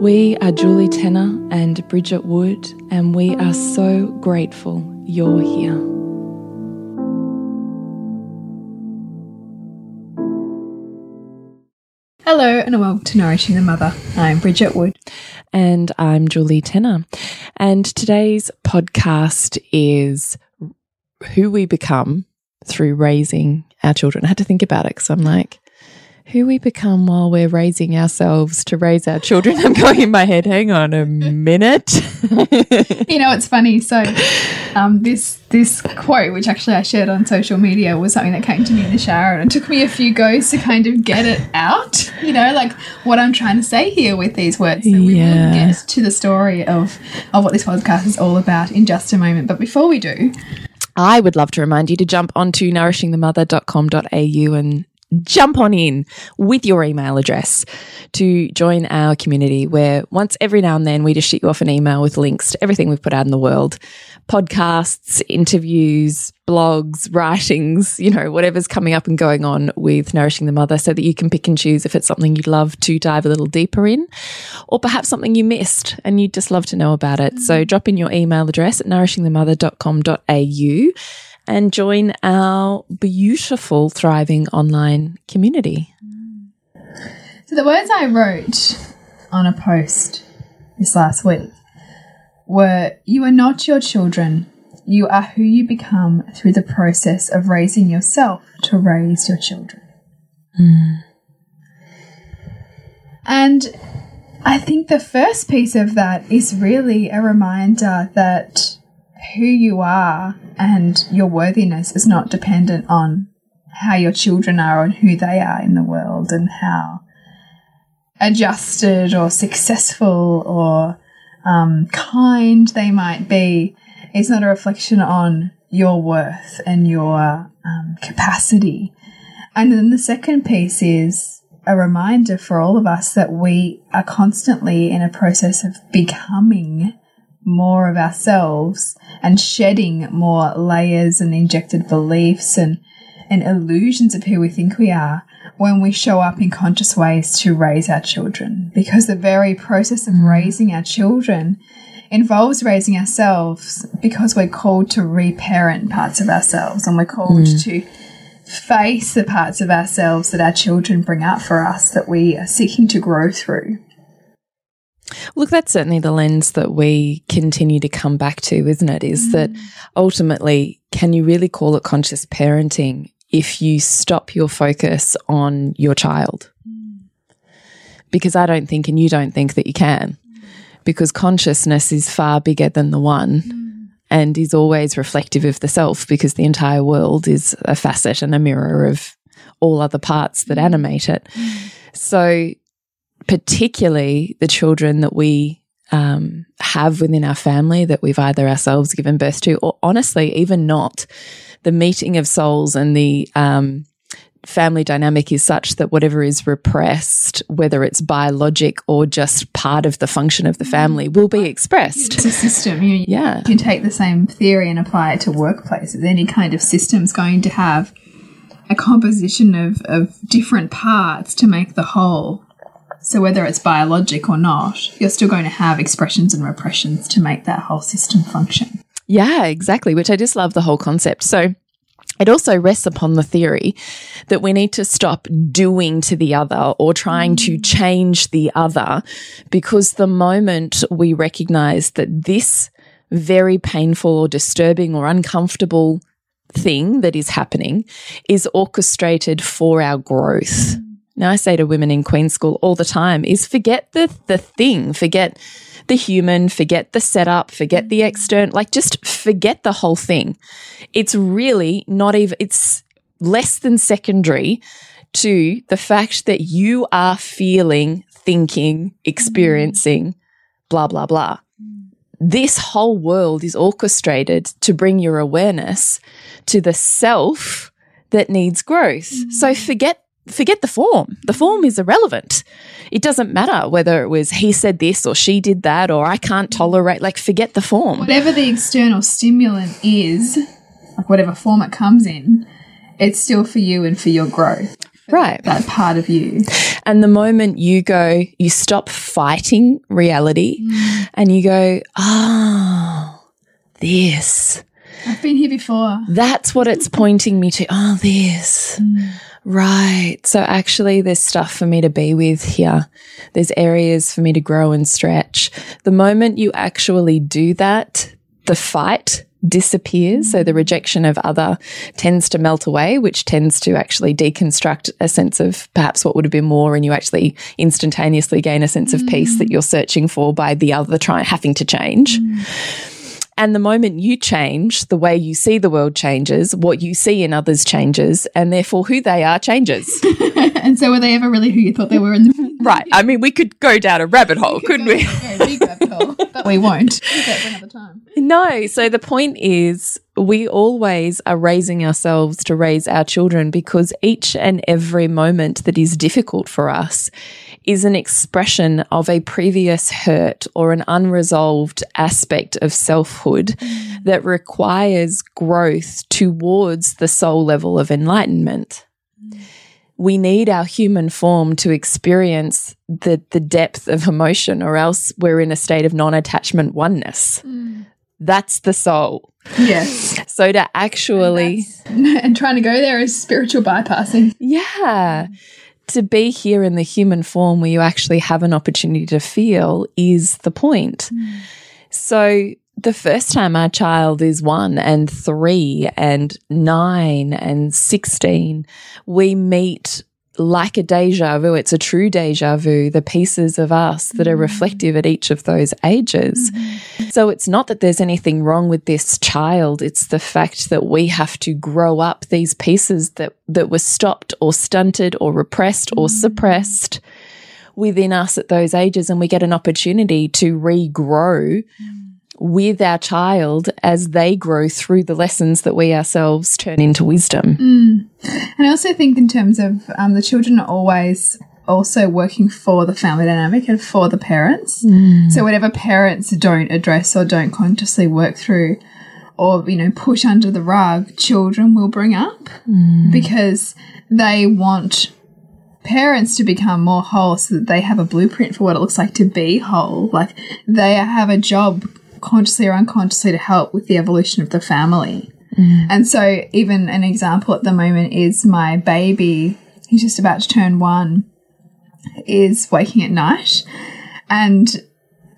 We are Julie Tenner and Bridget Wood, and we are so grateful you're here. Hello and welcome to Nourishing the Mother. I'm Bridget Wood. And I'm Julie Tenner. And today's podcast is who we become through raising our children. I had to think about it because I'm like, who we become while we're raising ourselves to raise our children. I'm going in my head, hang on a minute. you know, it's funny. So, um, this this quote, which actually I shared on social media, was something that came to me in the shower, and it took me a few goes to kind of get it out. You know, like what I'm trying to say here with these words. So we yeah. will get to the story of of what this podcast is all about in just a moment. But before we do, I would love to remind you to jump onto nourishingthemother.com.au and jump on in with your email address to join our community where once every now and then we just shoot you off an email with links to everything we've put out in the world podcasts, interviews, blogs, writings, you know, whatever's coming up and going on with Nourishing the Mother so that you can pick and choose if it's something you'd love to dive a little deeper in or perhaps something you missed and you'd just love to know about it. So drop in your email address at nourishingthemother.com.au and join our beautiful, thriving online community. So, the words I wrote on a post this last week were You are not your children. You are who you become through the process of raising yourself to raise your children. Mm. And I think the first piece of that is really a reminder that who you are and your worthiness is not dependent on how your children are and who they are in the world and how adjusted or successful or um, kind they might be. It's not a reflection on your worth and your um, capacity. And then the second piece is a reminder for all of us that we are constantly in a process of becoming more of ourselves and shedding more layers and injected beliefs and, and illusions of who we think we are when we show up in conscious ways to raise our children. Because the very process of mm. raising our children involves raising ourselves because we're called to reparent parts of ourselves and we're called mm. to face the parts of ourselves that our children bring up for us that we are seeking to grow through. Look, that's certainly the lens that we continue to come back to, isn't it? Is mm. that ultimately, can you really call it conscious parenting if you stop your focus on your child? Mm. Because I don't think, and you don't think that you can, because consciousness is far bigger than the one mm. and is always reflective of the self, because the entire world is a facet and a mirror of all other parts that animate it. So, particularly the children that we um, have within our family that we've either ourselves given birth to, or honestly, even not, the meeting of souls and the um, family dynamic is such that whatever is repressed, whether it's biologic or just part of the function of the family, will be expressed. It's a system. You, Yeah. you can take the same theory and apply it to workplaces. Any kind of system's going to have a composition of, of different parts to make the whole. So whether it's biologic or not, you're still going to have expressions and repressions to make that whole system function. Yeah, exactly, which I just love the whole concept. So it also rests upon the theory that we need to stop doing to the other or trying to mm. change the other because the moment we recognize that this very painful or disturbing or uncomfortable thing that is happening is orchestrated for our growth. Now I say to women in Queen's School all the time is forget the the thing, forget the human, forget the setup, forget the mm. external, like just forget the whole thing. It's really not even it's less than secondary to the fact that you are feeling, thinking, experiencing mm. blah blah blah. Mm. This whole world is orchestrated to bring your awareness to the self that needs growth. So forget forget the form. The mm. form is irrelevant. It doesn't matter whether it was he said this or she did that or I can't mm. tolerate like forget the form. Whatever the external stimulant is, like whatever form it comes in, it's still for you and for your growth. Right. That part of you. And the moment you go, you stop fighting reality mm. and you go, oh, this. I've been here before. That's what it's pointing me to. Oh, this. Right. So actually, there's stuff for me to be with here. There's areas for me to grow and stretch. The moment you actually do that, the fight disappears. So the rejection of other tends to melt away, which tends to actually deconstruct a sense of perhaps what would have been more. And you actually instantaneously gain a sense of peace that mm. you're searching for by the other trying, having to change. Mm. And the moment you change, the way you see the world changes, what you see in others changes, and therefore who they are changes. and so were they ever really who you thought they were in the right. I mean, we could go down a rabbit hole, couldn't we? big rabbit hole, but we won't. Leave that another time. No. So the point is, we always are raising ourselves to raise our children because each and every moment that is difficult for us is an expression of a previous hurt or an unresolved aspect of selfhood that requires growth towards the soul level of enlightenment. We need our human form to experience the, the depth of emotion, or else we're in a state of non attachment oneness. Mm. That's the soul. Yes. So to actually, and trying to go there is spiritual bypassing. yeah, to be here in the human form where you actually have an opportunity to feel is the point. So the first time our child is one and three and nine and 16, we meet like a deja vu. It's a true deja vu, the pieces of us that are mm. reflective at each of those ages. Mm-hmm. So it's not that there's anything wrong with this child. It's the fact that we have to grow up these pieces that, that were stopped or stunted or repressed or mm. suppressed within us at those ages. And we get an opportunity to regrow mm. With our child as they grow through the lessons that we ourselves turn into wisdom. Mm. And I also think, in terms of um, the children, are always also working for the family dynamic and for the parents. Mm. So, whatever parents don't address or don't consciously work through or, you know, push under the rug, children will bring up mm. because they want parents to become more whole so that they have a blueprint for what it looks like to be whole. Like they have a job consciously or unconsciously to help with the evolution of the family. Mm. And so, even an example at the moment is my baby, who's just about to turn one, is waking at night. And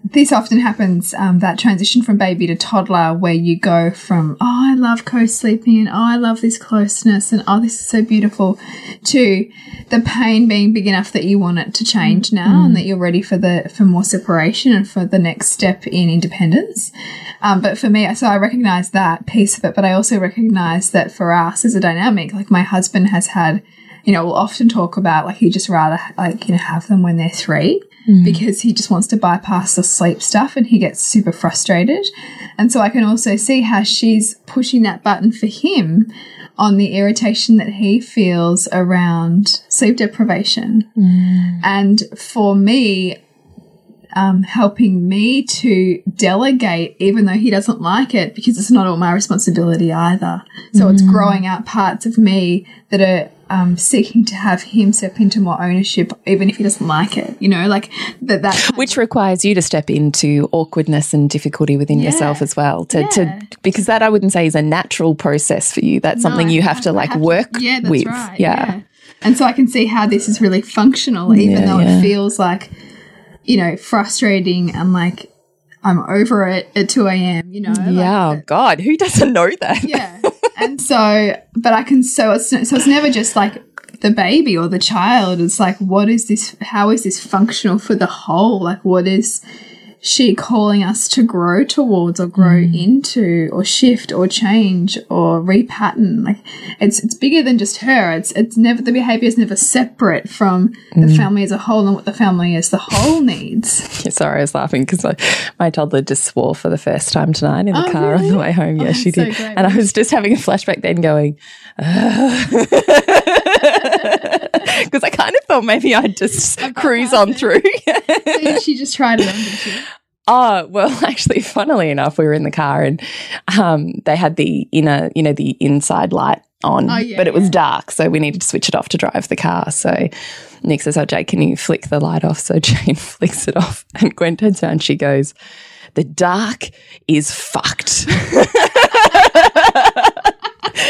this often happens um, that transition from baby to toddler, where you go from, oh, I love co sleeping, and oh, I love this closeness, and oh, this is so beautiful, to the pain being big enough that you want it to change now and that you're ready for the for more separation and for the next step in independence. Um, but for me, so I recognize that piece of it, but I also recognize that for us as a dynamic, like my husband has had, you know, we'll often talk about like he just rather like you know have them when they're three Hmm. because he just wants to bypass the sleep stuff and he gets super frustrated. And so I can also see how she's pushing that button for him on the irritation that he feels around sleep deprivation. Hmm. And for me, um, helping me to delegate, even though he doesn't like it, because it's not all my responsibility either. So it's hmm. growing out parts of me that are um, seeking to have him step into more ownership, even if he doesn't like it. You know, like that. That Which requires you to step into awkwardness and difficulty within yourself as well. To, Yeah. to because that I wouldn't say is a natural process for you. That's something No, you I have to like have work yeah, that's with. Right, yeah. And so I can see how this is really functional, even Yeah, though yeah. it feels like, you know, frustrating and like I'm over it at 2 a.m., you know? Yeah, oh God, who doesn't know that? yeah. And so, but I can so it's so it's never just like the baby or the child. It's like what is this? How is this functional for the whole? Like what is she calling us to grow towards or grow mm. into or shift or change or repattern? Like it's it's bigger than just her. It's it's never the behavior is never separate from the mm. family as a whole and what the family as the whole needs. Sorry, I was laughing because my toddler just swore for the first time tonight in the Oh, car on the way home. Yeah, Oh, she that's so did. and I was just having a flashback then going, because I kind of thought maybe I'd just cruise on through. So she just tried it on, did she? Oh, well, actually, funnily enough, we were in the car and um, they had the inner, you know, the inside light on, Oh, yeah, but it was dark. So we needed to switch it off to drive the car. So Nick says, Oh, Jake, can you flick the light off? So Jane flicks it off and Gwen turns around. She goes, The dark is fucked.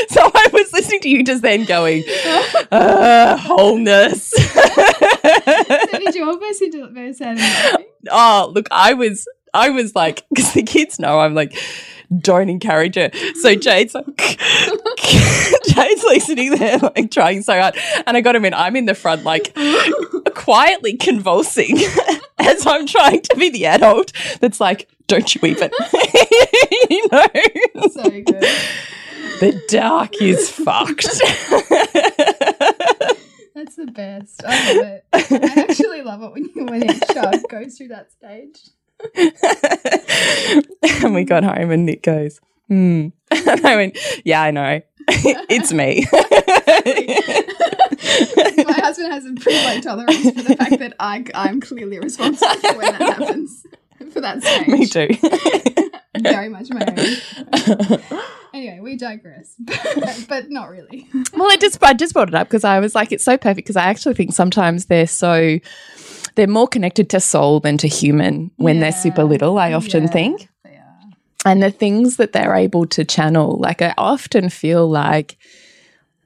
so I was listening to you just then going, uh, wholeness. So did you almost into very sad oh look i was i was like because the kids know i'm like don't encourage her. So jade's like jade's like sitting there like trying so hard. And i got him in. I'm in the front like quietly convulsing as i'm trying to be the adult that's like don't you even you know? So good. The dark is fucked That's the best. I love it. I actually love it when you when each child goes through that stage. and we got home and Nick goes, hmm. And I went, yeah, I know. it's me. My husband has a pretty low tolerance for the fact that I I'm clearly responsible for when that happens. For that stage. me too. Very much my own. Anyway, we digress. but not really. well, I just I just brought it up because I was like, it's so perfect because I actually think sometimes they're so they're more connected to soul than to human when they're super little. I often Yeah. think. And the things that they're able to channel like i often feel like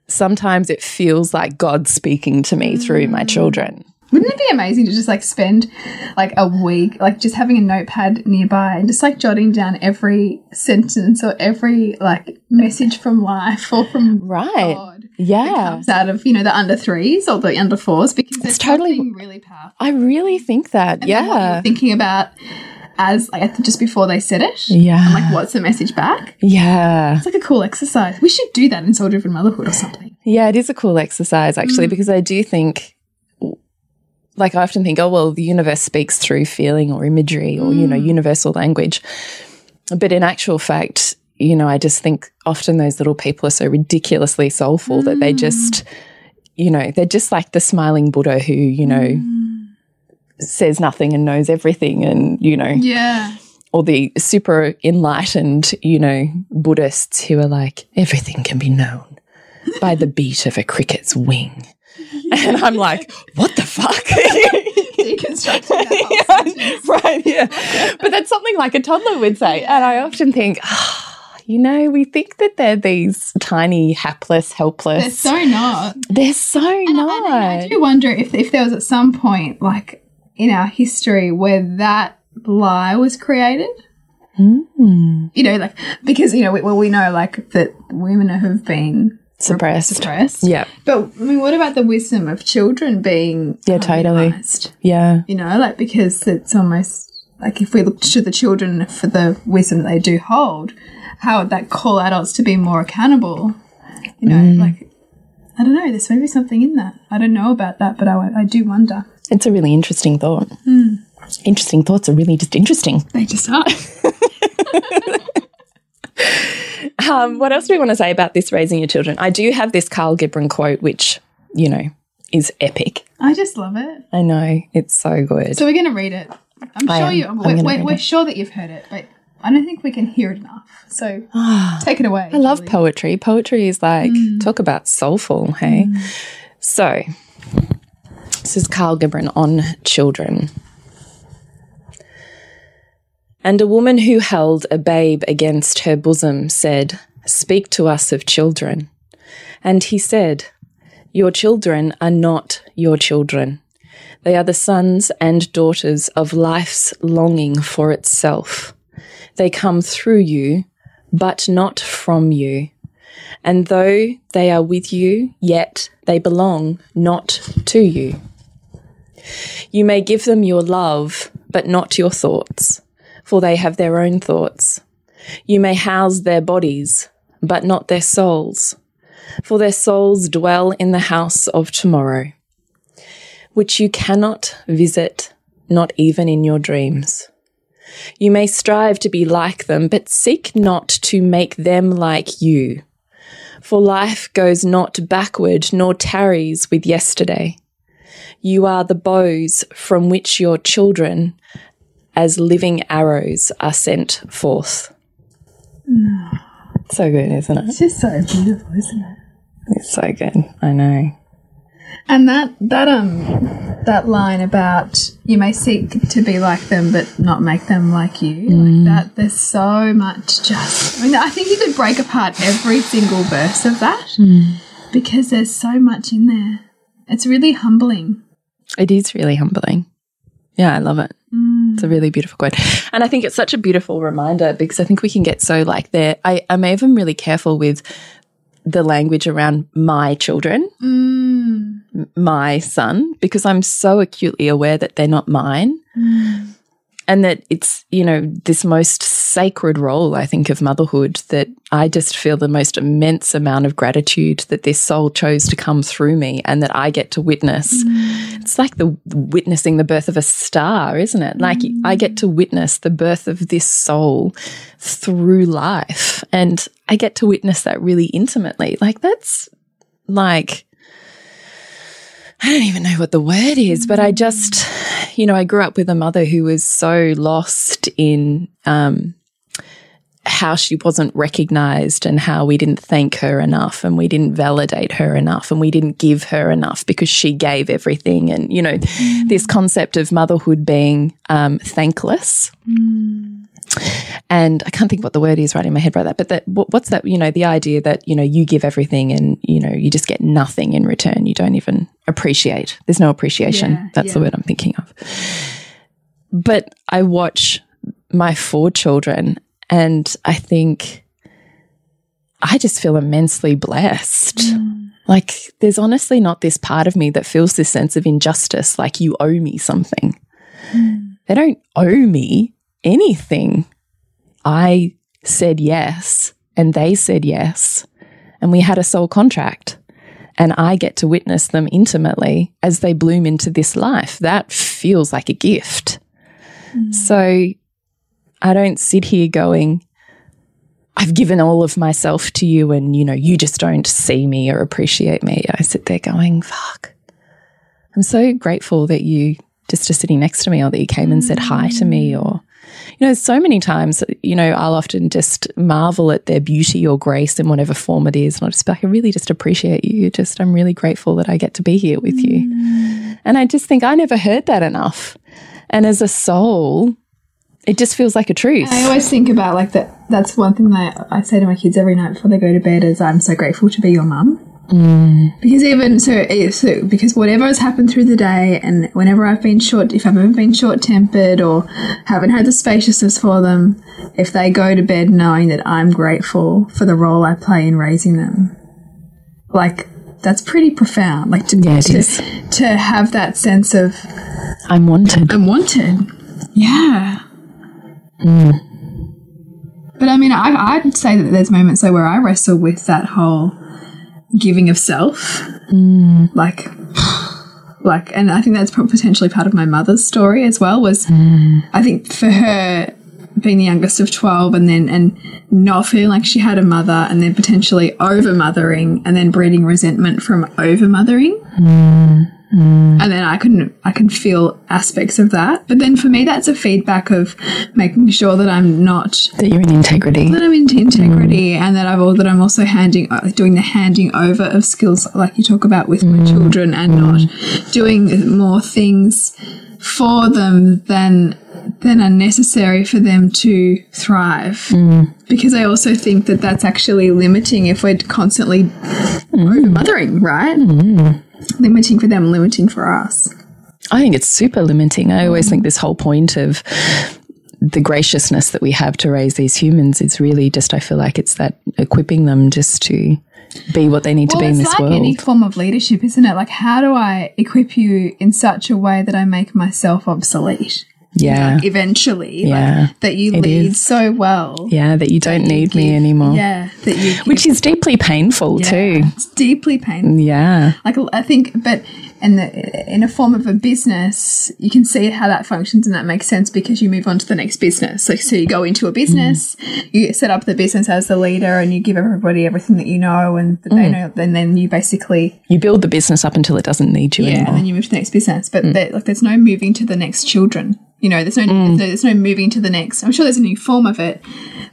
sometimes it feels like god's speaking to me through my mm. children Wouldn't it be amazing to just like spend like a week, like just having a notepad nearby and just like jotting down every sentence or every like message from life or from right God yeah comes out of you know the under threes or the under fours because It's totally- really powerful. i really think that And yeah thinking about as like just before they said it. Yeah. And like what's the message back? yeah It's like a cool exercise. We should do that in soul driven motherhood or something. yeah it is a cool exercise actually mm. because i do think like i often think oh well the universe speaks through feeling or imagery or you know mm. universal language. But in actual fact you know i just think often those little people are so ridiculously soulful that they mm. just you know they're just like the smiling buddha who you know mm. says nothing and knows everything and you know Yeah. or the super enlightened you know buddhists who are like everything can be known by the beat of a cricket's wing and i'm like what the fuck Deconstructing that whole right, yeah. But that's something like a toddler would say. And I often think, ah, you know, we think that they're these tiny, hapless, helpless. They're so not. They're so And I- not. I, do wonder if, if there was at some point, like in our history, where that lie was created. Mm. You know, like because you know, we, well, we know like that women have been Suppressed. suppressed. Yeah. But I mean, what about the wisdom of children being Yeah, totally. Yeah. You know, like because it's almost like if we look to the children for the wisdom that they do hold, how would that call adults to be more accountable? You know, Mm. like I don't know. There's maybe something in that. I don't know about that, but I, I do wonder. It's a really interesting thought. Hmm. Interesting thoughts are really just interesting. They just are. Um, what else do we want to say about this raising your children? I do have this Kahlil Gibran quote, which, you know, is epic. I just love it. I know, it's so good. So we're going to read it. I'm I sure am. you. I'm We're, we're, we're sure that you've heard it, but I don't think we can hear it enough. So take it away. I love poetry. Poetry is like, talk about soulful, hey? So, this is Kahlil Gibran on children. And a woman who held a babe against her bosom said, Speak to us of children. And he said, Your children are not your children. They are the sons and daughters of life's longing for itself. They come through you, but not from you. And though they are with you, yet they belong not to you. You may give them your love, but not your thoughts, for they have their own thoughts. You may house their bodies, but not their souls, for their souls dwell in the house of tomorrow, which you cannot visit, not even in your dreams. You may strive to be like them, but seek not to make them like you. For life goes not backward nor tarries with yesterday. You are the bows from which your children, as living arrows, are sent forth. So good, isn't it? It's just so beautiful, isn't it? It's so good. I know. And that that um that line about you may seek to be like them but not make them like you like that there's so much just I mean I think you could break apart every single verse of that because there's so much in there. It's really humbling. It is really humbling. Yeah, I love it. It's a really beautiful quote. And I think it's such a beautiful reminder because I think we can get so like there. I, I'm even really careful with the language around my children, mm. m- my son, because I'm so acutely aware that they're not mine. Mm. And that it's, you know, this most sacred role, I think, of motherhood that I just feel the most immense amount of gratitude that this soul chose to come through me and that I get to witness. Mm. It's like the witnessing the birth of a star, isn't it? Like I get to witness the birth of this soul through life. And I get to witness that really intimately. Like that's like, I don't even know what the word is, but I just, you know, I grew up with a mother who was so lost in, um, how she wasn't recognized and how we didn't thank her enough and we didn't validate her enough and we didn't give her enough because she gave everything. And, you know, this concept of motherhood being um, thankless. And I can't think what the word is right in my head right that, but that what's that? You know, the idea that you know you give everything and you know you just get nothing in return. You don't even appreciate. There's no appreciation. Yeah, That's the word I'm thinking of. But I watch my four children, and I think I just feel immensely blessed. Mm. Like there's honestly not this part of me that feels this sense of injustice, like you owe me something. Mm. They don't owe me anything. I said yes and they said yes and we had a soul contract and I get to witness them intimately as they bloom into this life. That feels like a gift. Mm. So I don't sit here going, I've given all of myself to you and you know, you just don't see me or appreciate me. I sit there going, fuck. I'm so grateful that you just are sitting next to me or that you came and said hi to me or you know so many times you know i'll often just marvel at their beauty or grace in whatever form it is and i'll just be like i really just appreciate you just i'm really grateful that i get to be here with you mm. and i just think i never heard that enough and as a soul it just feels like a truth I always think about like that. That's one thing that I say to my kids every night before they go to bed is I'm so grateful to be your mum. Because even so, eh, so, because whatever has happened through the day, and whenever I've been short, if I've ever been short tempered or haven't had the spaciousness for them, if they go to bed knowing that I'm grateful for the role I play in raising them, like that's pretty profound. Like to Yeah, to, to have that sense of i'm wanted I'm wanted. Yeah. Mm. But I mean, I, I'd say that there's moments though where I wrestle with that whole giving of self. Mm. Like, Like, and I think that's potentially part of my mother's story as well. Was mm. I think for her being the youngest of twelve, and then and not feeling like she had a mother, and then potentially over mothering, and then breeding resentment from over mothering. Mm. And then I can I can feel aspects of that. But then for me, that's a feedback of making sure that I'm not That you're in integrity. that I'm in integrity mm. and that I've all that I'm also handing uh, doing the handing over of skills like you talk about with my mm. children and not doing more things for them than than are necessary for them to thrive. Because I also think that that's actually limiting if we're constantly over mothering right limiting for them limiting for us I think it's super limiting. I always think this whole point of the graciousness that we have to raise these humans is really just, I feel like it's that equipping them just to be what they need to be in this like world. any form of leadership, isn't it? Like, how do I equip you in such a way that I make myself obsolete? Yeah. Eventually, Yeah, like, that you it lead is. so well. yeah, that you don't need me anymore. Yeah, that you give, Which is deeply painful too. It's deeply painful. Yeah. Like I think, but in the in a form of a business, you can see how that functions and that makes sense because you move on to the next business. Like so, you go into a mm. business, you set up the business as the leader, and you give everybody everything that you know and that they mm. know, and then you basically You build the business up until it doesn't need you yeah, and then you move to the next business. But mm. there, like, there's no moving to the next children. You know, there's no, there's no there's no moving to the next. I'm sure there's a new form of it,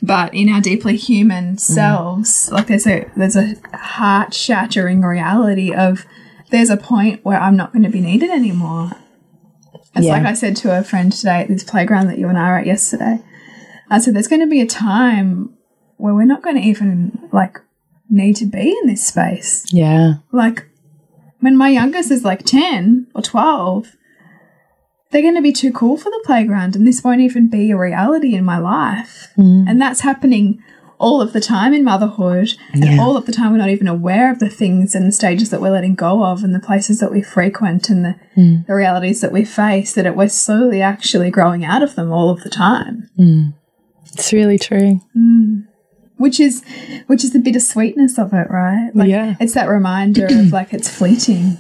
but in our deeply human selves, like there's a there's a heart shattering reality of there's a point where I'm not going to be needed anymore. It's Yeah. like I said to a friend today at this playground that you and I were at yesterday. I said there's going to be a time where we're not going to even like need to be in this space yeah. like when my youngest is like 10 or 12 they're going to be too cool for the playground and this won't even be a reality in my life mm. and that's happening all of the time in motherhood and Yeah. all of the time we're not even aware of the things and the stages that we're letting go of and the places that we frequent and the, hmm. the realities that we face that it, we're slowly actually growing out of them all of the time hmm. It's really true. Hmm. which is which is the bittersweetness of it right like Yeah. it's that reminder of like it's fleeting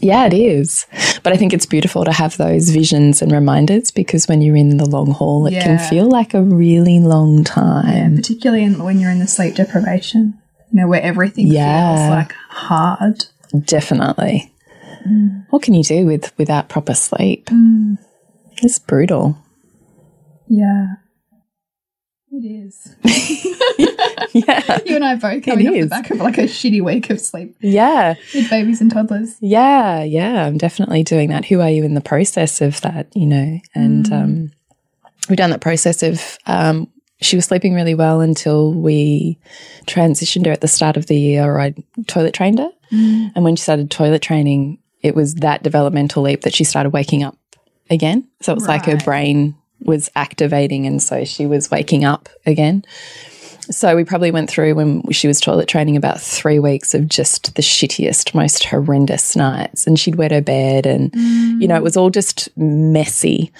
Yeah, it is. But I think it's beautiful to have those visions and reminders because when you're in the long haul, it can feel like a really long time. particularly in, when you're in the sleep deprivation, you know, where everything Yeah. feels like hard. Definitely. Mm. What can you do with without proper sleep? It's brutal. Yeah. It is. Yeah. You and I both coming off is. the back of like a shitty week of sleep Yeah. with babies and toddlers. Yeah. Yeah. I'm definitely doing that. Who are you in the process of that, you know? And um, we've done that process of um, she was sleeping really well until we transitioned her at the start of the year. I toilet trained her. And when she started toilet training, it was that developmental leap that she started waking up again. So it was like her brain was activating. And so she was waking up again. So we probably went through when she was toilet training about three weeks of just the shittiest, most horrendous nights. And she'd wet her bed and, you know, it was all just messy.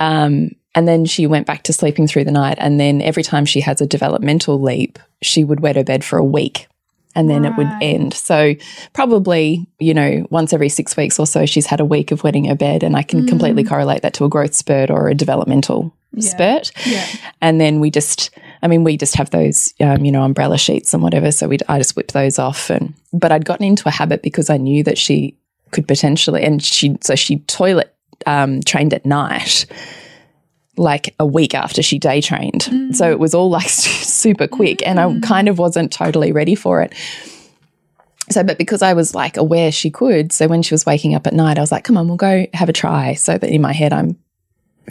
Um, and then she went back to sleeping through the night. And then every time she has a developmental leap, she would wet her bed for a week and then it would end. So probably, you know, once every six weeks or so, she's had a week of wetting her bed. And I can completely correlate that to a growth spurt or a developmental spurt. Yeah. And then we just, I mean, we just have those, um, you know, umbrella sheets and whatever. So we, I just whip those off. And but I'd gotten into a habit because I knew that she could potentially, and she, so she toilet um, trained at night, like a week after she day trained. Mm. So it was all like super quick, and I mm. kind of wasn't totally ready for it. So, but because I was like aware she could, so when she was waking up at night, I was like, come on, we'll go have a try. So that in my head, I'm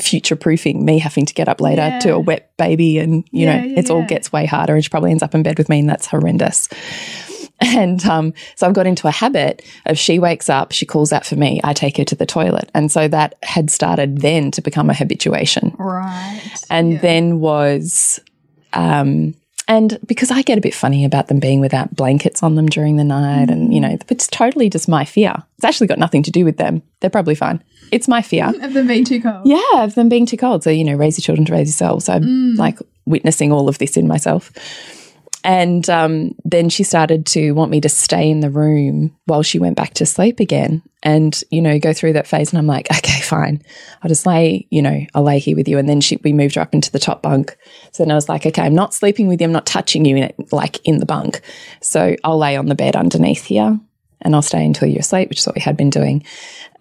future proofing me having to get up later to a wet baby and you Yeah, know yeah, it's all gets way harder and she probably ends up in bed with me and that's horrendous and um, so I've got into a habit of she wakes up, she calls out for me, I take her to the toilet. And so that had started then to become a habituation. Right. And then was, um, and because I get a bit funny about them being without blankets on them during the night, and you know, it's totally just my fear. It's actually got nothing to do with them. They're probably fine. It's my fear. Of them being too cold. Yeah, of them being too cold. So, you know, raise your children to raise yourselves. So I'm like witnessing all of this in myself. And um, then she started to want me to stay in the room while she went back to sleep again. and, you know, go through that phase. And I'm like, okay, fine. I'll just lay, you know, I'll lay here with you. And then she, we moved her up into the top bunk. So then I was like, okay, I'm not sleeping with you. I'm not touching you in it, like in the bunk. So I'll lay on the bed underneath here and I'll stay until you're asleep, which is what we had been doing.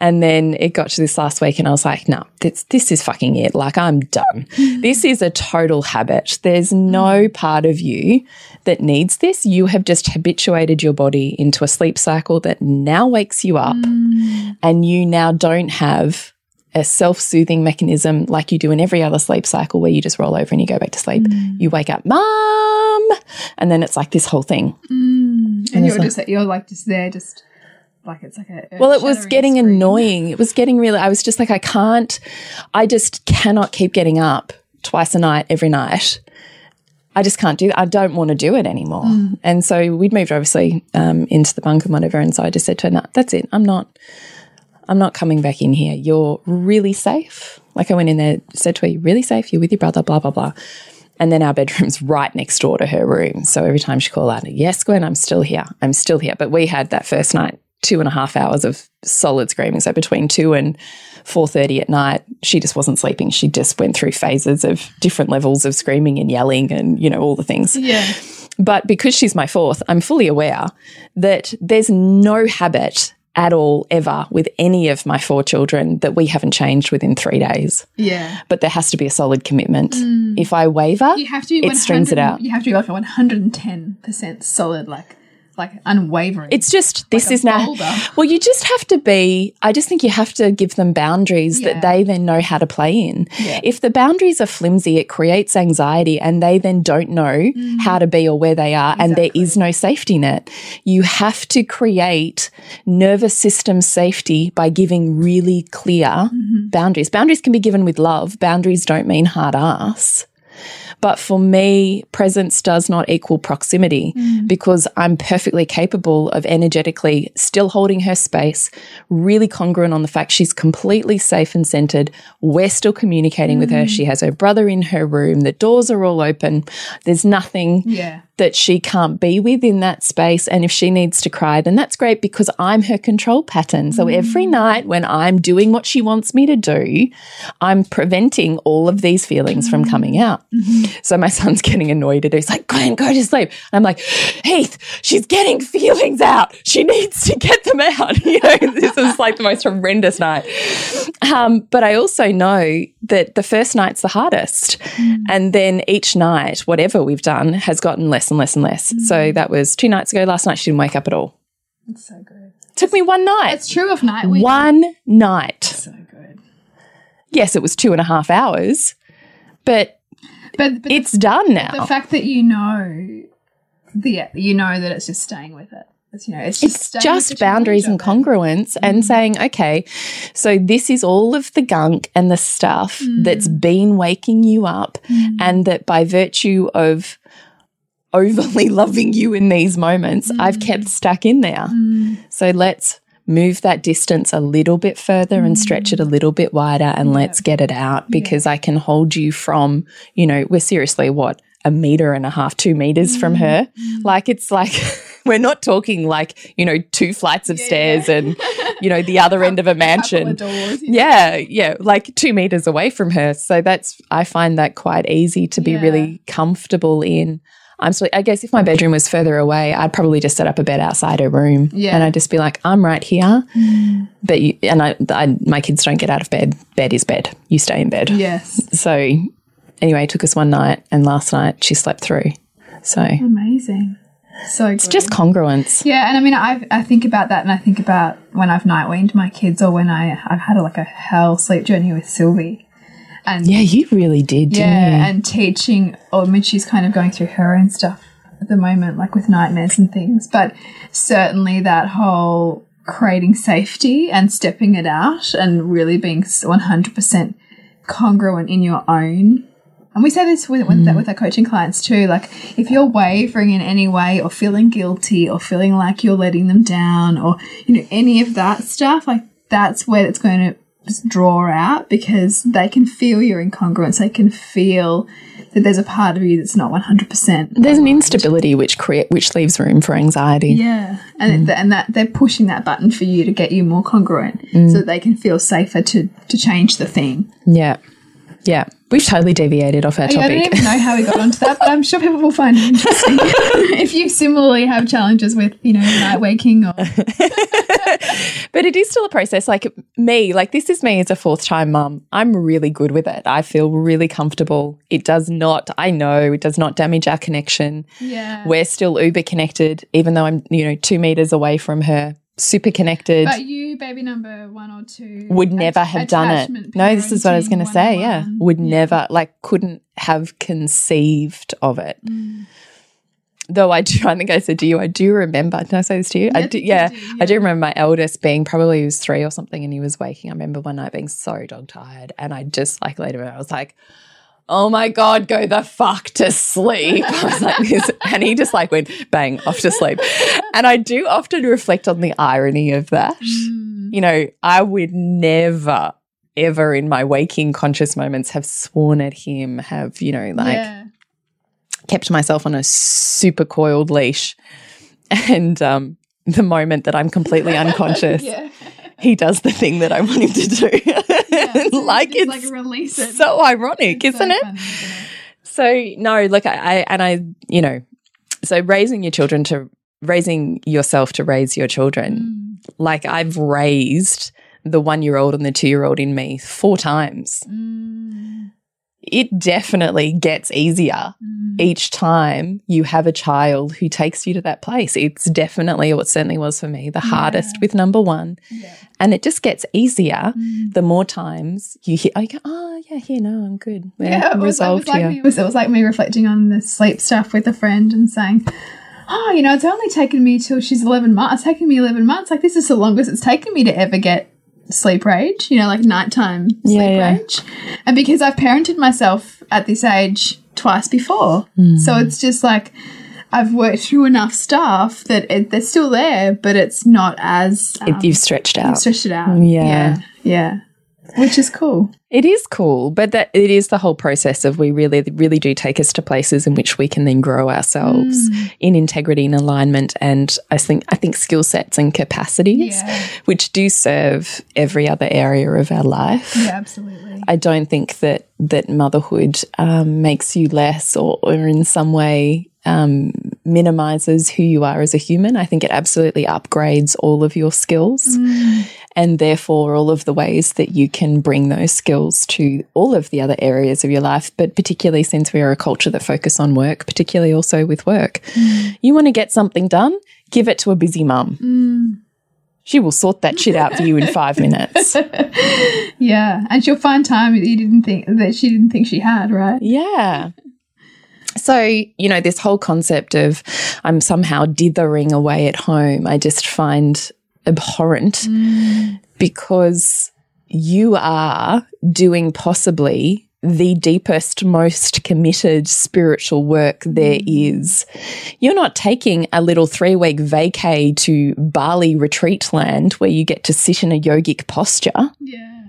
And then it got to this last week and I was like, no, this, this is fucking it. Like I'm done. this is a total habit. There's no mm. part of you that needs this. You have just habituated your body into a sleep cycle that now wakes you up mm. and you now don't have a self-soothing mechanism like you do in every other sleep cycle where you just roll over and you go back to sleep. Mm. You wake up, mom, and then it's like this whole thing. And, you're like- just you're like just there, just like it's like a Well, it was getting annoying. It was getting really, I was just like, I can't, I just cannot keep getting up twice a night, every night. I just can't do I don't want to do it anymore. And so we'd moved obviously um, into the bunk and whatever. And so I just said to her, no, that's it. I'm not, I'm not coming back in here. You're really safe. Like I went in there, said to her, you're really safe. You're with your brother, blah, blah, blah. And then our bedroom's right next door to her room. So every time she called out, yes, Gwen, I'm still here. I'm still here. But we had that first night, two and a half hours of solid screaming. So between two and four thirty at night, she just wasn't sleeping. She just went through phases of different levels of screaming and yelling and, you know, all the things. Yeah. But because she's my fourth, I'm fully aware that there's no habit at all ever with any of my four children that we haven't changed within three days. Yeah. But there has to be a solid commitment. Mm. If I waver, You have to be it strings it 100 out. You have to be like a 110% solid, like like unwavering. It's just this a is now. Well, you just have to be. I just think you have to give them boundaries Yeah. that they then know how to play in. Yeah. If the boundaries are flimsy, it creates anxiety, and they then don't know mm-hmm. how to be or where they are, and there is no safety net. You have to create nervous system safety by giving really clear mm-hmm. boundaries. Boundaries can be given with love. Boundaries don't mean hard ass. But for me, presence does not equal proximity mm. because I'm perfectly capable of energetically still holding her space, really congruent on the fact she's completely safe and centered. We're still communicating with her. Mm. She has her brother in her room. The doors are all open. There's nothing yeah. that she can't be with in that space. And if she needs to cry, then that's great because I'm her control pattern. So mm. every night when I'm doing what she wants me to do, I'm preventing all of these feelings from coming out. Mm-hmm. So my son's getting annoyed at her. He's like, Glenn, go to sleep. And I'm like, Heath, she's getting feelings out. She needs to get them out. You know, this is like the most horrendous night. Um, but I also know that the first night's the hardest. And then each night, whatever we've done, has gotten less and less and less. So that was two nights ago. Last night, she didn't wake up at all. It's so good. Took me one night. It's true of night week. One night. So good. Yes, it was two and a half hours, but But, but it's done now. the fact that you know, the you know that it's just staying with it. It's you know, it's just It's just boundaries and challenge of it. congruence and mm-hmm. saying, okay, so this is all of the gunk and the stuff mm. that's been waking you up, mm. and that by virtue of overly loving you in these moments, I've mm. kept stuck in there. So let's move that distance a little bit further and stretch it a little bit wider and let's get it out because I can hold you from, you know, we're seriously what? A meter and a half, two meters from her. Like it's like we're not talking like, you know, two flights of stairs and, you know, the other end of a mansion. of doors, yeah. Yeah, yeah, like two meters away from her. So that's I find that quite easy to be Yeah. really comfortable in. I'm so I guess if my bedroom was further away, I'd probably just set up a bed outside her room, Yeah. and I'd just be like, I'm right here. Mm. But you, and I, I, my kids don't get out of bed. Bed is bed. You stay in bed. Yes. So anyway, it took us one night, and last night she slept through. So Amazing. So it's just congruence. Yeah, and I mean, I I think about that, and I think about when I've night weaned my kids, or when I I've had a, like a hell sleep journey with Sylvie, and Yeah, you really did. Didn't yeah, and teaching. Mean, she's kind of going through her own stuff at the moment, like with nightmares and things. But certainly that whole creating safety and stepping it out, and really being one hundred percent congruent in your own and we say this with, with, mm. with our coaching clients too. Like, if you're wavering in any way, or feeling guilty, or feeling like you're letting them down, or you know any of that stuff, like that's where it's going to draw out because they can feel your incongruence. They can feel that there's a part of you that's not 100%. There's an instability which create which leaves room for anxiety. Yeah, and th and that they're pushing that button for you to get you more congruent, Mm. so that they can feel safer to to change the thing. Yeah. Yeah. We've totally deviated off our Yeah, I don't even know how we got onto that, but I'm sure people will find it interesting. if you similarly have challenges with, you know, night waking or But it is still a process. Like me, like this is me as a fourth time mum. I'm really good with it. I feel really comfortable. It does not, I know, it does not damage our connection. yeah. We're still uber connected, even though I'm, you know, two meters away from her, super connected. But you, baby number one or two, would never have done it. No, this is what I was going to say. Yeah. 101. Would never, like, couldn't have conceived of it. Mm. Though I do, I think I said to you, I do remember. Did I say this to you? I do, you yeah, I do remember my eldest being probably he was three or something and he was waking. I remember one night being so dog tired and I just like later I was like, oh my God, go the fuck to sleep. I was like this. And he just like went bang off to sleep. And I do often reflect on the irony of that. Mm. You know, I would never, ever in my waking conscious moments have sworn at him, have, you know, like yeah. Kept myself on a super coiled leash. And um, the moment that I'm completely unconscious, yeah. he does the thing that I want him to do. Yeah, so like it's like release it. so ironic, It's isn't it? funny, isn't it? So no, look, I, I and I, you know, so raising your children to raising yourself to raise your children, Mm. like I've raised the one year old and the two year old in me four times. Mm. It definitely gets easier Mm. each time you have a child who takes you to that place. It's definitely, or it certainly was for me, the hardest with number one. Yeah. And it just gets easier Mm. the more times you hear, oh, you go, oh yeah, here, no, I'm good. We're Yeah, it was, it was resolved like here. me, it, was, it was like me reflecting on the sleep stuff with a friend and saying, "Oh, you know, it's only taken me till she's eleven months. It's taken me eleven months. Like this is the longest it's taken me to ever get sleep rage. You know, like nighttime sleep Yeah, yeah. rage. And because I've parented myself at this age twice before, Hmm. so it's just like." I've worked through enough stuff that it, they're still there, but it's not as um, It- you've stretched out. stretched it out. Yeah. yeah, yeah, which is cool. It is cool, but that it is the whole process of we really, really do take us to places in which we can then grow ourselves Mm. in integrity and alignment, and I think I think skill sets and capacities, Yeah. which do serve every other area of our life. Yeah, absolutely. I don't think that that motherhood um, makes you less or, or in some way um, minimizes who you are as a human. I think it absolutely upgrades all of your skills mm. and therefore all of the ways that you can bring those skills to all of the other areas of your life. But particularly since we are a culture that focus on work, particularly also with work, mm. you want to get something done, give it to a busy mum. Mm. She will sort that shit out for you in five minutes. Yeah, and she'll find time that you didn't think that she didn't think she had, right? Yeah. So, you know, this whole concept of I'm somehow dithering away at home, I just find abhorrent mm. because you are doing possibly the deepest, most committed spiritual work there mm. is. You're not taking a little three week vacay to Bali retreat land where you get to sit in a yogic posture Yeah.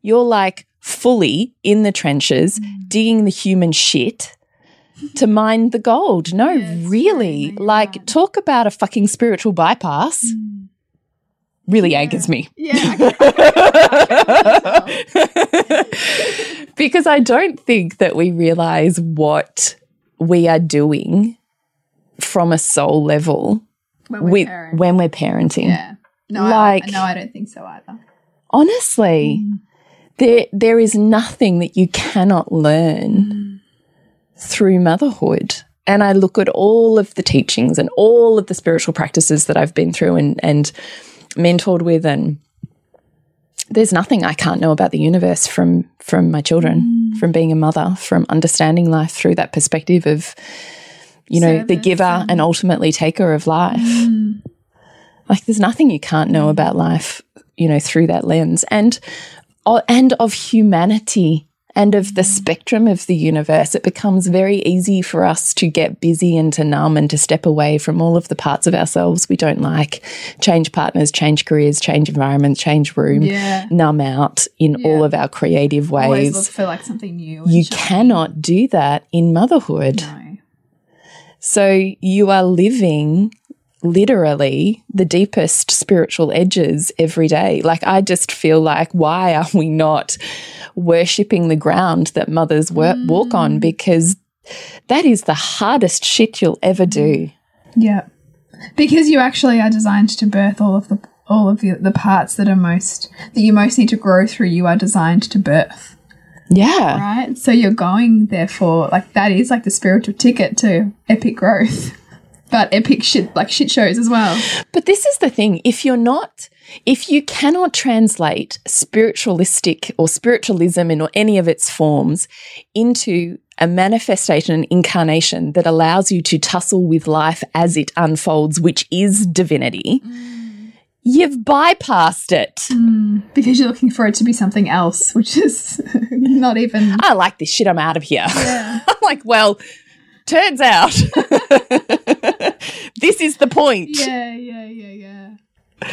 you're like fully in the trenches, mm. digging the human shit to mine the gold. No, Yes, really. yeah, like, talk about a fucking spiritual bypass. Mm. Really angers me. Yeah. because I don't think that we realize what we are doing from a soul level when we're with, parents. when we're parenting. yeah. No, like- I, no, I don't think so either. honestly mm. there there is nothing that you cannot learn mm. Through motherhood. And i look at all of the teachings and all of the spiritual practices that i've been through and and mentored with and there's nothing i can't know about the universe from from my children mm. from being a mother from understanding life through that perspective of you know the giver and ultimately taker of life. Mm. Like there's nothing you can't know about life, you know, through that lens. And oh, and of humanity and of the spectrum of the universe, it becomes very easy for us to get busy and to numb and to step away from all of the parts of ourselves we don't like, change partners, change careers, change environment, change room, Yeah. numb out in Yeah. all of our creative Always look ways. for like something new. You cannot do that in motherhood. No. So you are living literally the deepest spiritual edges every day. Like, I just feel like, why are we not worshipping the ground that mothers wor- walk on? Mm. Because that is the hardest shit you'll ever do. Yeah. Because you actually are designed to birth all of the all of the, the parts that are most that you most need to grow through you are designed to birth Yeah. right so you're going therefore like that is like the spiritual ticket to epic growth but epic shit like shit shows as well But this is the thing if you're not, if you cannot translate spiritualistic or spiritualism in any of its forms into a manifestation, an incarnation that allows you to tussle with life as it unfolds, which is divinity, mm. you've bypassed it. Mm, because you're looking for it to be something else which is not even I like this shit, I'm out of here. yeah I'm like, well, turns out this is the point. yeah yeah yeah yeah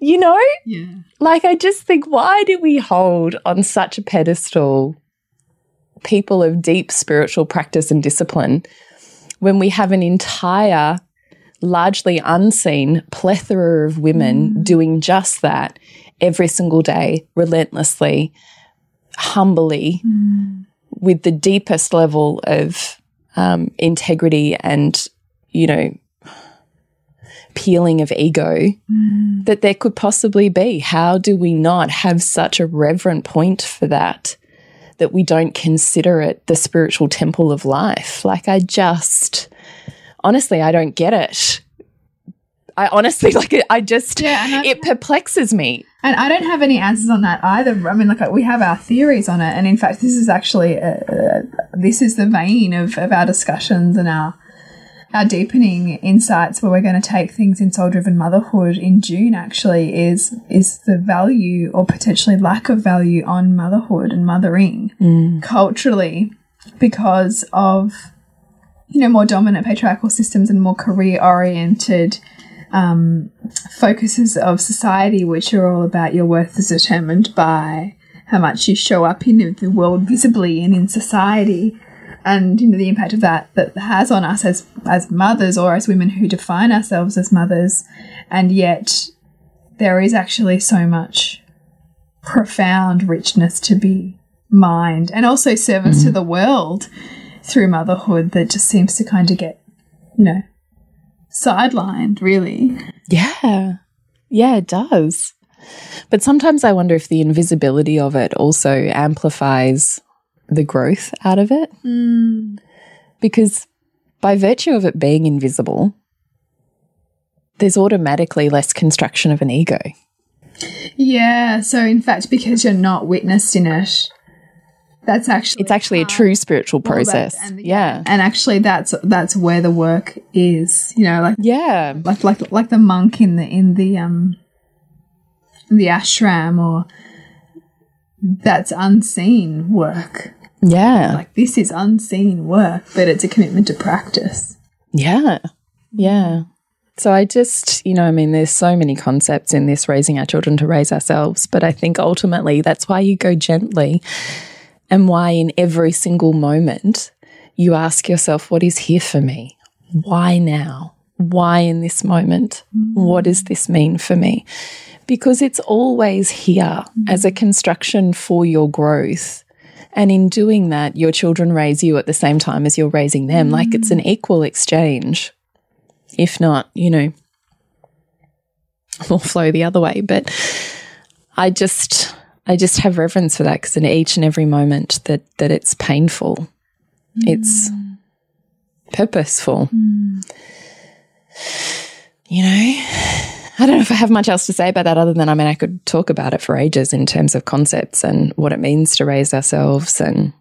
You know? yeah Like, I just think, why do we hold on such a pedestal people of deep spiritual practice and discipline when we have an entire, largely unseen plethora of women doing just that every single day, relentlessly, humbly, with the deepest level of um, integrity and, you know, peeling of ego that there could possibly be. How do we not have such a reverent point for that? That we don't consider it the spiritual temple of life. Like, I just, honestly, I don't get it. I honestly, like, it, I just, Yeah, I- it perplexes me. And I don't have any answers on that either. I mean, like we have our theories on it, and in fact, this is actually uh, uh, this is the vein of, of our discussions and our our deepening insights where we're going to take things in soul driven motherhood in June. Actually, is is the value or potentially lack of value on motherhood and mothering culturally because of you know more dominant patriarchal systems and more career oriented um, focuses of society, which are all about your worth is determined by how much you show up in the world visibly and in society, and you know the impact of that that has on us as as mothers or as women who define ourselves as mothers, and yet there is actually so much profound richness to be mined, and also service to mm. the world through motherhood that just seems to kind of get you know sidelined really Yeah. Yeah, it does. But sometimes I wonder if the invisibility of it also amplifies the growth out of it. Because by virtue of it being invisible, there's automatically less construction of an ego. Yeah, so in fact, because you're not witnessed in it, that's actually It's actually a true spiritual process. and the- yeah. and actually that's that's where the work is. You know, like Yeah. like like like the monk in the in the um in the ashram, or that's unseen work. Yeah. Like this is unseen work, but it's a commitment to practice. Yeah. Yeah. So I just, you know, I mean, there's so many concepts in this raising our children to raise ourselves, but I think ultimately that's why you go gently and why in every single moment you ask yourself, what is here for me? Why now? Why in this moment? What does this mean for me? Because it's always here as a construction for your growth. And in doing that, your children raise you at the same time as you're raising them. Like it's an equal exchange. If not, you know, will flow the other way. But I just, I just have reverence for that because in each and every moment that that it's painful, it's purposeful. Mm. You know, I don't know if I have much else to say about that other than I mean, I could talk about it for ages in terms of concepts and what it means to raise ourselves and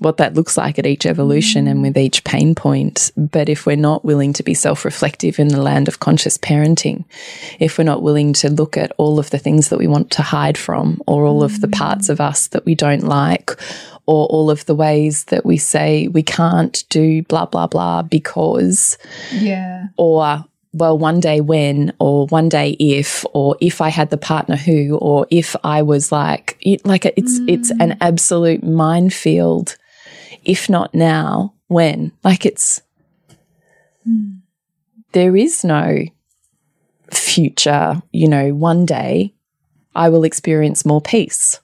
what that looks like at each evolution and with each pain point. But if we're not willing to be self reflective in the land of conscious parenting, if we're not willing to look at all of the things that we want to hide from, or all of the parts of us that we don't like, or all of the ways that we say we can't do blah, blah, blah because, Yeah. or well, one day when, or one day if, or if I had the partner who, or if I was like, it, like it's it's an absolute minefield. If not now, when? Like it's there is no future. You know, one day I will experience more peace.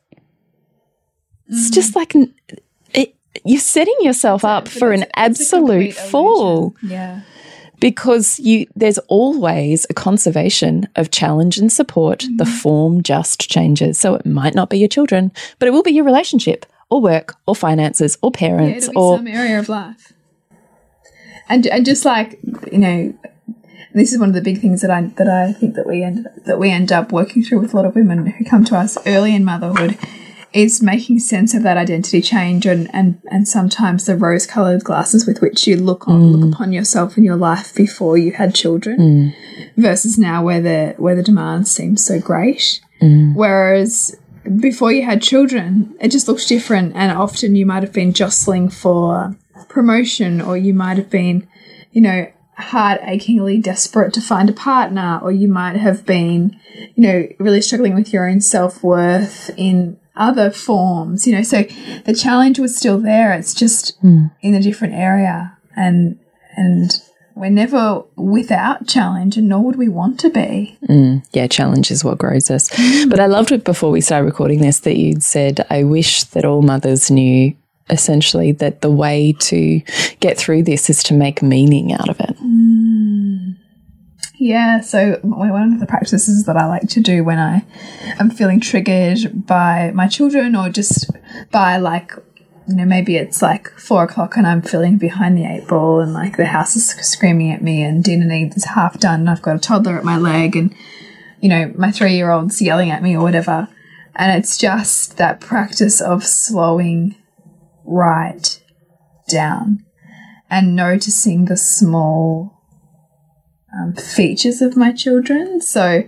It's just like it, you're setting yourself up for an absolute fall. Yeah. Because you there's always a conservation of challenge and support the Mm-hmm. form just changes so it might not be your children but it will be your relationship or work or finances or Yeah, parents it'll be or some area of life. And and just like you know, this is one of the big things that I that I think that we end that we end up working through with a lot of women who come to us early in motherhood is making sense of that identity change and and, and sometimes the rose colored glasses with which you look on look mm. upon yourself and your life before you had children mm. versus now where the where the demands seem so great. Mm. Whereas before you had children, it just looks different, and often you might have been jostling for promotion, or you might have been, you know, heart achingly desperate to find a partner, or you might have been, you know, really struggling with your own self worth in other forms, you know. So the challenge was still there. It's just hmm. in a different area, and and we're never without challenge, and nor would we want to be. Hmm. yeah challenge is what grows us but i loved it before we started recording this that you'd said i wish that all mothers knew essentially that the way to get through this is to make meaning out of it hmm. Yeah, so one of the practices that I like to do when I am feeling triggered by my children or just by like, you know, maybe it's like four o'clock and I'm feeling behind the eight ball and like the house is screaming at me and dinner needs half done and I've got a toddler at my leg and, you know, my three year old's yelling at me or whatever. And it's just that practice of slowing right down and noticing the small um, features of my children. So,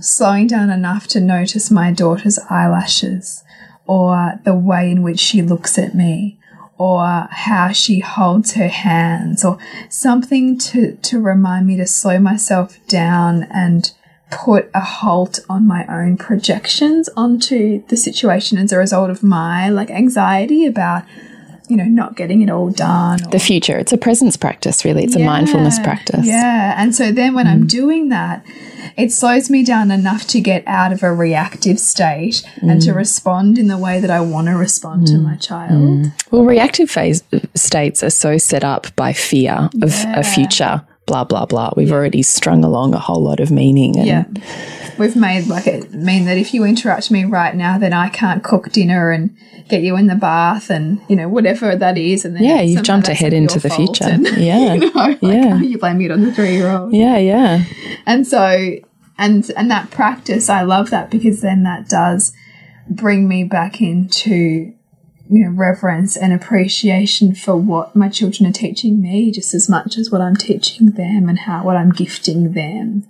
slowing down enough to notice my daughter's eyelashes, or the way in which she looks at me, or how she holds her hands, or something to, to remind me to slow myself down and put a halt on my own projections onto the situation as a result of my like anxiety about you know not getting it all done or the future it's a presence practice really it's a mindfulness practice Yeah. And so then when I'm mm. doing that, it slows me down enough to get out of a reactive state and to mm. respond in the way that I want to respond to mm. my child. Well, reactive phase states are so set up by fear of a future, blah, blah, blah. We've already strung along a whole lot of meaning. And Yeah. We've made like it mean that if you interrupt me right now, then I can't cook dinner and get you in the bath and, you know, whatever that is. And then Yeah, you've jumped ahead into the future. and, Yeah. you know, like, Yeah. you blame it on the three year old. Yeah, yeah. and so and and that practice i love that because then that does bring me back into you know reverence and appreciation for what my children are teaching me just as much as what i'm teaching them and how what i'm gifting them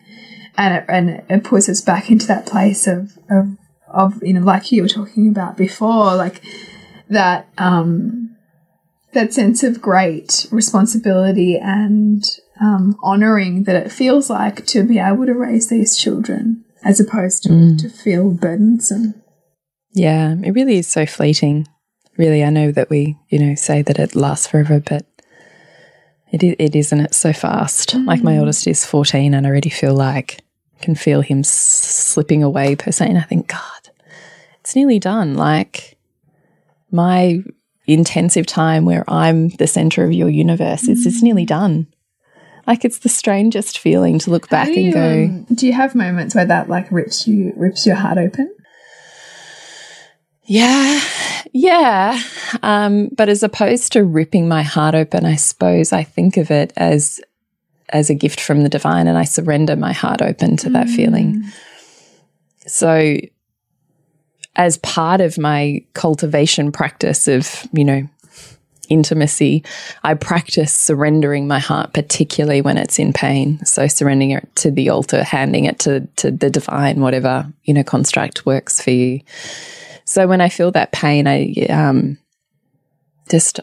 and it, and it puts us back into that place of of, of you know like you were talking about before like that um that sense of great responsibility and um, honoring that it feels like to be able to raise these children as opposed to, to feel burdensome. Yeah, it really is so fleeting. Really, I know that we, you know, say that it lasts forever, but it is, it isn't. It's so fast. Like my oldest is 14 and I already feel like can feel him slipping away per se. And I think, God, it's nearly done. Like my intensive time where I'm the center of your universe, it's, it's nearly done. Like it's the strangest feeling to look back do and go, um, do you have moments where that like rips you rips your heart open? Yeah, yeah. Um, but as opposed to ripping my heart open, I suppose I think of it as as a gift from the divine, and I surrender my heart open to that feeling. So, as part of my cultivation practice of you know intimacy, I practice surrendering my heart, particularly when it's in pain. So surrendering it to the altar, handing it to, to the divine, whatever, you know, construct works for you. So when I feel that pain, I um, just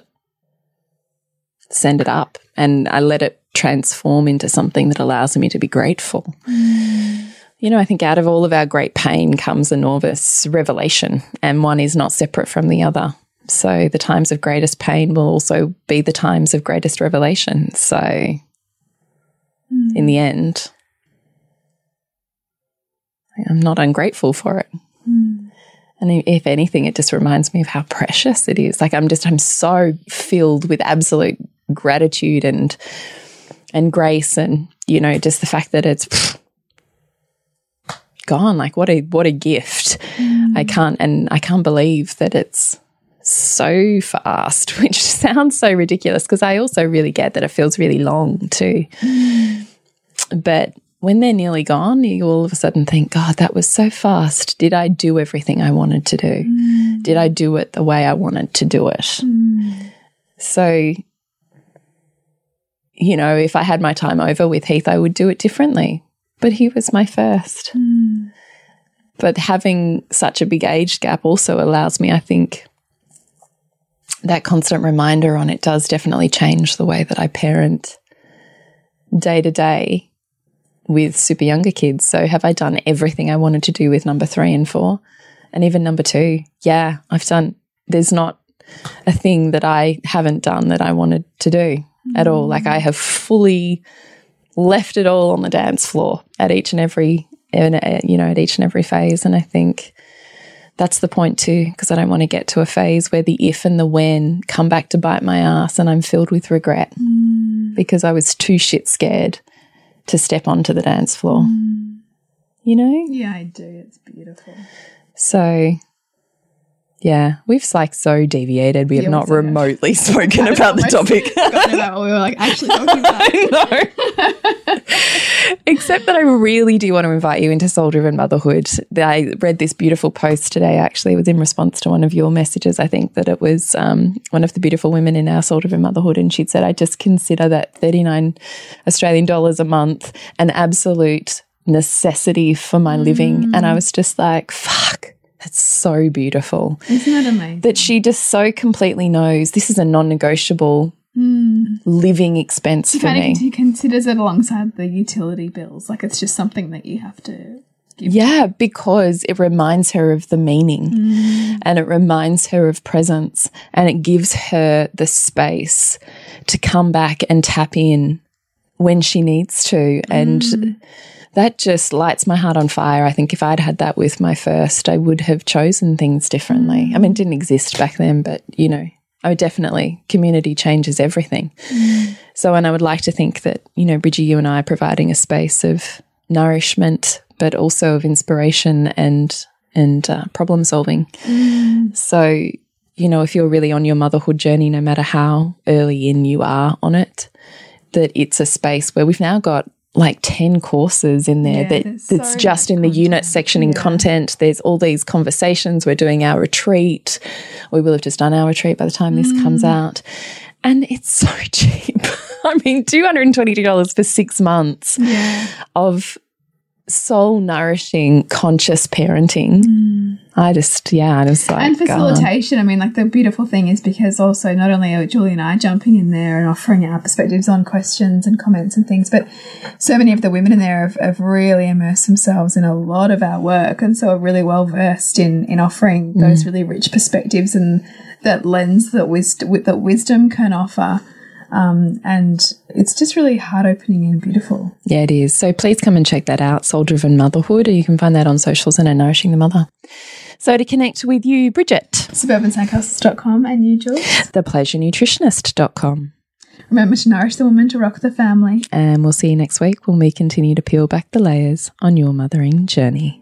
send it up and I let it transform into something that allows me to be grateful. Mm. You know, I think out of all of our great pain comes enormous revelation, and one is not separate from the other. So the times of greatest pain will also be the times of greatest revelation. So mm. in the end, I'm not ungrateful for it. Mm. And if anything, it just reminds me of how precious it is. Like I'm just, I'm so filled with absolute gratitude and and grace and you know just the fact that it's pff, gone like what a what a gift mm. i can't and i can't believe that it's so fast which sounds so ridiculous because i also really get that it feels really long too mm. but when they're nearly gone you all of a sudden think god that was so fast did i do everything i wanted to do mm. did i do it the way i wanted to do it mm. so you know, if I had my time over with Heath, I would do it differently. But he was my first. Mm. But having such a big age gap also allows me, I think, that constant reminder on it does definitely change the way that I parent day to day with super younger kids. So, have I done everything I wanted to do with number three and four? And even number two? Yeah, I've done, there's not a thing that I haven't done that I wanted to do at all. Like I have fully left it all on the dance floor at each and every, you know, at each and every phase. And I think that's the point too, because I don't want to get to a phase where the if and the when come back to bite my ass and I'm filled with regret mm. because I was too shit scared to step onto the dance floor. Mm. You know? Yeah, I do. It's beautiful. So yeah, we've like so deviated. We have not remotely have. spoken about the topic. about what we were like actually talking about. Except that I really do want to invite you into soul driven motherhood. I read this beautiful post today. Actually, it was in response to one of your messages. I think that it was um, one of the beautiful women in our soul driven motherhood, and she'd said, "I just consider that thirty nine Australian dollars a month an absolute necessity for my mm. living." And I was just like, "Fuck." That's so beautiful. Isn't that amazing? That she just so completely knows this is a non negotiable mm. living expense she for me. She considers it alongside the utility bills. Like it's just something that you have to yeah, because it reminds her of the meaning mm. and it reminds her of presence and it gives her the space to come back and tap in when she needs to. And mm that just lights my heart on fire. I think if I'd had that with my first, I would have chosen things differently. I mean, it didn't exist back then, but you know, I would definitely community changes everything. Mm. So, and I would like to think that, you know, Bridgie, you and I are providing a space of nourishment, but also of inspiration and and uh, problem solving. Mm. So, you know, if you're really on your motherhood journey, no matter how early in you are on it, that it's a space where we've now got like 10 courses in there yeah, that that's so just in the content. unit section in yeah. content. There's all these conversations. We're doing our retreat. We will have just done our retreat by the time mm. this comes mm. out. And it's so cheap. I mean, $222 for six months yeah. of soul nourishing, conscious parenting. Mm. I just, yeah, I just like. And facilitation. I mean, like the beautiful thing is because also not only are Julie and I jumping in there and offering our perspectives on questions and comments and things, but so many of the women in there have, have really immersed themselves in a lot of our work and so are really well versed in, in offering mm. those really rich perspectives and that lens that, wis- that wisdom can offer um, and it's just really heart opening and beautiful. Yeah, it is. So please come and check that out, Soul Driven Motherhood. You can find that on socials and at Nourishing the Mother. So to connect with you, Bridget. SuburbanSandcastles.com and you, Jules. ThePleasureNutritionist.com. Remember to nourish the woman to rock the family. And we'll see you next week when we continue to peel back the layers on your mothering journey.